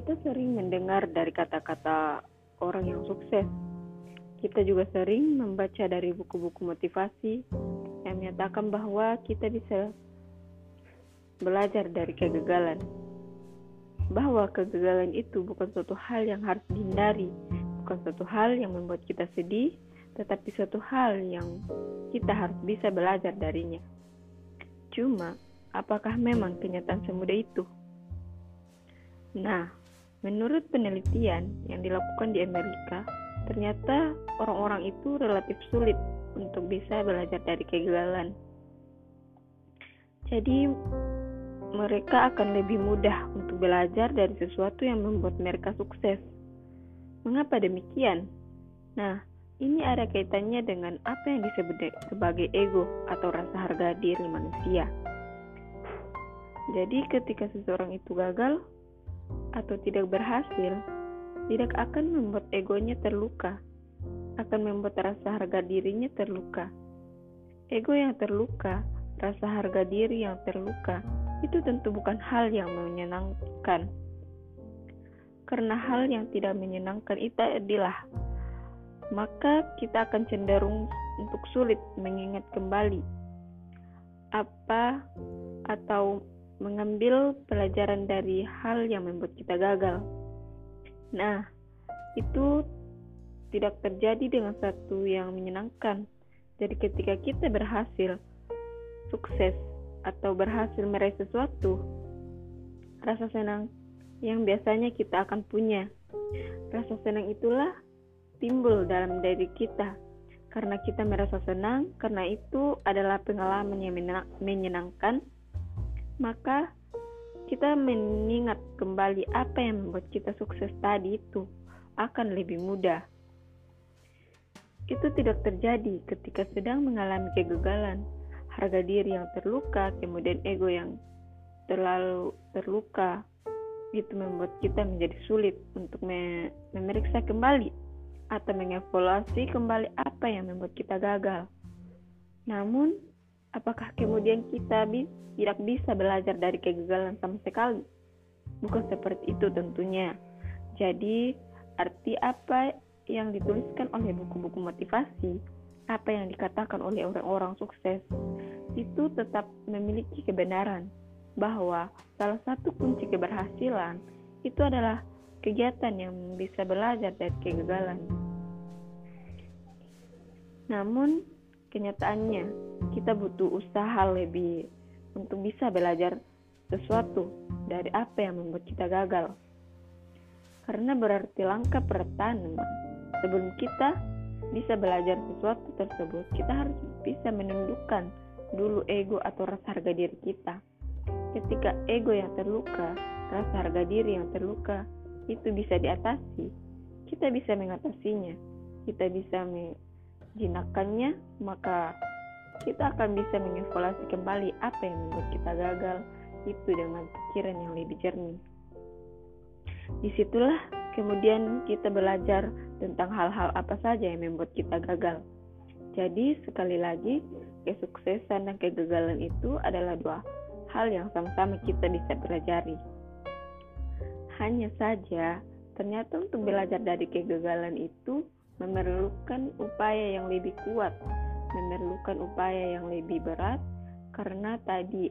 Kita sering mendengar dari kata-kata orang yang sukses. Kita juga sering membaca dari buku-buku motivasi yang menyatakan bahwa kita bisa belajar dari kegagalan. Bahwa kegagalan itu bukan suatu hal yang harus dihindari, bukan suatu hal yang membuat kita sedih, tetapi suatu hal yang kita harus bisa belajar darinya. Cuma, apakah memang kenyataan semudah itu? Nah, Menurut penelitian yang dilakukan di Amerika, ternyata orang-orang itu relatif sulit untuk bisa belajar dari kegagalan. Jadi, mereka akan lebih mudah untuk belajar dari sesuatu yang membuat mereka sukses. Mengapa demikian? Nah, ini ada kaitannya dengan apa yang disebut sebagai ego atau rasa harga diri manusia. Jadi, ketika seseorang itu gagal, atau tidak berhasil, tidak akan membuat egonya terluka, akan membuat rasa harga dirinya terluka. Ego yang terluka, rasa harga diri yang terluka, itu tentu bukan hal yang menyenangkan. Karena hal yang tidak menyenangkan itu adalah maka kita akan cenderung untuk sulit mengingat kembali apa atau mengambil pelajaran dari hal yang membuat kita gagal. Nah, itu tidak terjadi dengan satu yang menyenangkan. Jadi ketika kita berhasil sukses atau berhasil meraih sesuatu, rasa senang yang biasanya kita akan punya. Rasa senang itulah timbul dalam diri kita karena kita merasa senang, karena itu adalah pengalaman yang menyenangkan maka kita mengingat kembali apa yang membuat kita sukses tadi itu akan lebih mudah. Itu tidak terjadi ketika sedang mengalami kegagalan, harga diri yang terluka, kemudian ego yang terlalu terluka. Itu membuat kita menjadi sulit untuk memeriksa kembali atau mengevaluasi kembali apa yang membuat kita gagal. Namun, apakah kemudian kita bisa tidak bisa belajar dari kegagalan sama sekali. Bukan seperti itu tentunya. Jadi, arti apa yang dituliskan oleh buku-buku motivasi, apa yang dikatakan oleh orang-orang sukses, itu tetap memiliki kebenaran bahwa salah satu kunci keberhasilan itu adalah kegiatan yang bisa belajar dari kegagalan. Namun, kenyataannya kita butuh usaha lebih untuk bisa belajar sesuatu dari apa yang membuat kita gagal. Karena berarti langkah pertama sebelum kita bisa belajar sesuatu tersebut, kita harus bisa menundukkan dulu ego atau rasa harga diri kita. Ketika ego yang terluka, rasa harga diri yang terluka itu bisa diatasi, kita bisa mengatasinya, kita bisa menjinakkannya, maka kita akan bisa mengevaluasi kembali apa yang membuat kita gagal itu dengan pikiran yang lebih jernih. Di situlah kemudian kita belajar tentang hal-hal apa saja yang membuat kita gagal. Jadi sekali lagi kesuksesan dan kegagalan itu adalah dua hal yang sama-sama kita bisa pelajari. Hanya saja ternyata untuk belajar dari kegagalan itu memerlukan upaya yang lebih kuat memerlukan upaya yang lebih berat karena tadi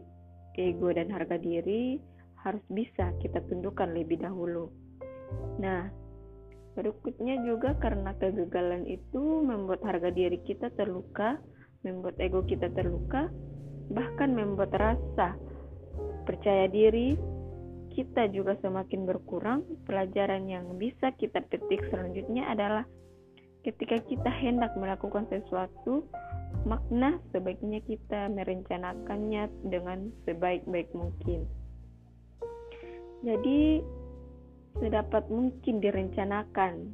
ego dan harga diri harus bisa kita tundukkan lebih dahulu. Nah, berikutnya juga karena kegagalan itu membuat harga diri kita terluka, membuat ego kita terluka, bahkan membuat rasa percaya diri kita juga semakin berkurang. Pelajaran yang bisa kita petik selanjutnya adalah ketika kita hendak melakukan sesuatu, makna sebaiknya kita merencanakannya dengan sebaik-baik mungkin. Jadi, sedapat mungkin direncanakan,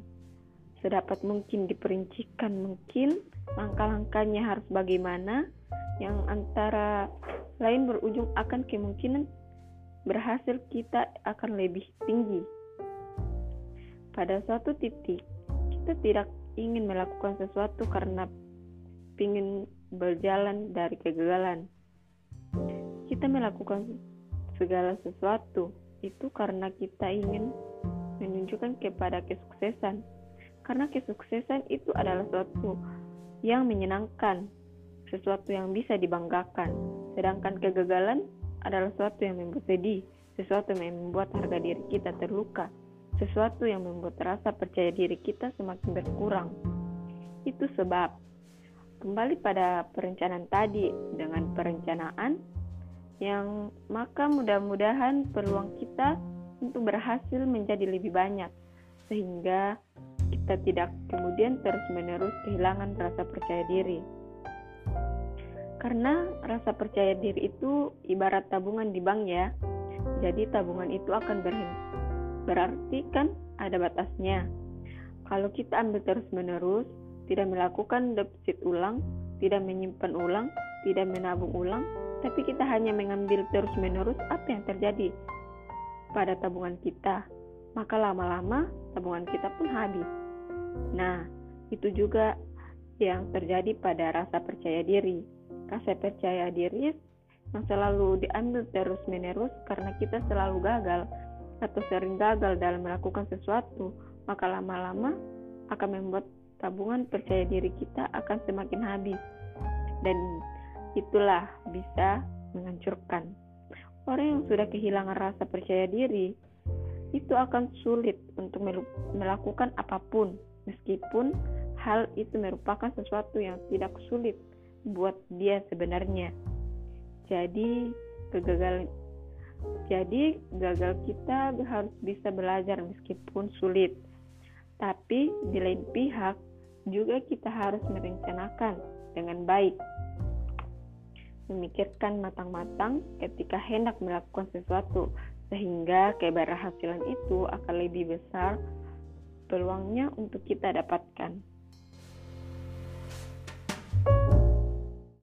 sedapat mungkin diperincikan mungkin langkah-langkahnya harus bagaimana yang antara lain berujung akan kemungkinan berhasil kita akan lebih tinggi. Pada suatu titik, kita tidak ingin melakukan sesuatu karena ingin berjalan dari kegagalan. Kita melakukan segala sesuatu itu karena kita ingin menunjukkan kepada kesuksesan. Karena kesuksesan itu adalah sesuatu yang menyenangkan, sesuatu yang bisa dibanggakan. Sedangkan kegagalan adalah sesuatu yang membuat sedih, sesuatu yang membuat harga diri kita terluka, sesuatu yang membuat rasa percaya diri kita semakin berkurang. Itu sebab kembali pada perencanaan tadi dengan perencanaan yang maka mudah-mudahan peluang kita untuk berhasil menjadi lebih banyak sehingga kita tidak kemudian terus-menerus kehilangan rasa percaya diri. Karena rasa percaya diri itu ibarat tabungan di bank ya. Jadi tabungan itu akan berhenti. Berarti kan ada batasnya. Kalau kita ambil terus-menerus, tidak melakukan deposit ulang, tidak menyimpan ulang, tidak menabung ulang, tapi kita hanya mengambil terus-menerus apa yang terjadi pada tabungan kita, maka lama-lama tabungan kita pun habis. Nah, itu juga yang terjadi pada rasa percaya diri rasa percaya diri yang selalu diambil terus-menerus karena kita selalu gagal atau sering gagal dalam melakukan sesuatu, maka lama-lama akan membuat tabungan percaya diri kita akan semakin habis. Dan itulah bisa menghancurkan. Orang yang sudah kehilangan rasa percaya diri itu akan sulit untuk melakukan apa pun meskipun hal itu merupakan sesuatu yang tidak sulit buat dia sebenarnya. Jadi kegagalan jadi gagal kita harus bisa belajar meskipun sulit. Tapi di lain pihak juga kita harus merencanakan dengan baik. Memikirkan matang-matang ketika hendak melakukan sesuatu sehingga keberhasilan itu akan lebih besar peluangnya untuk kita dapatkan.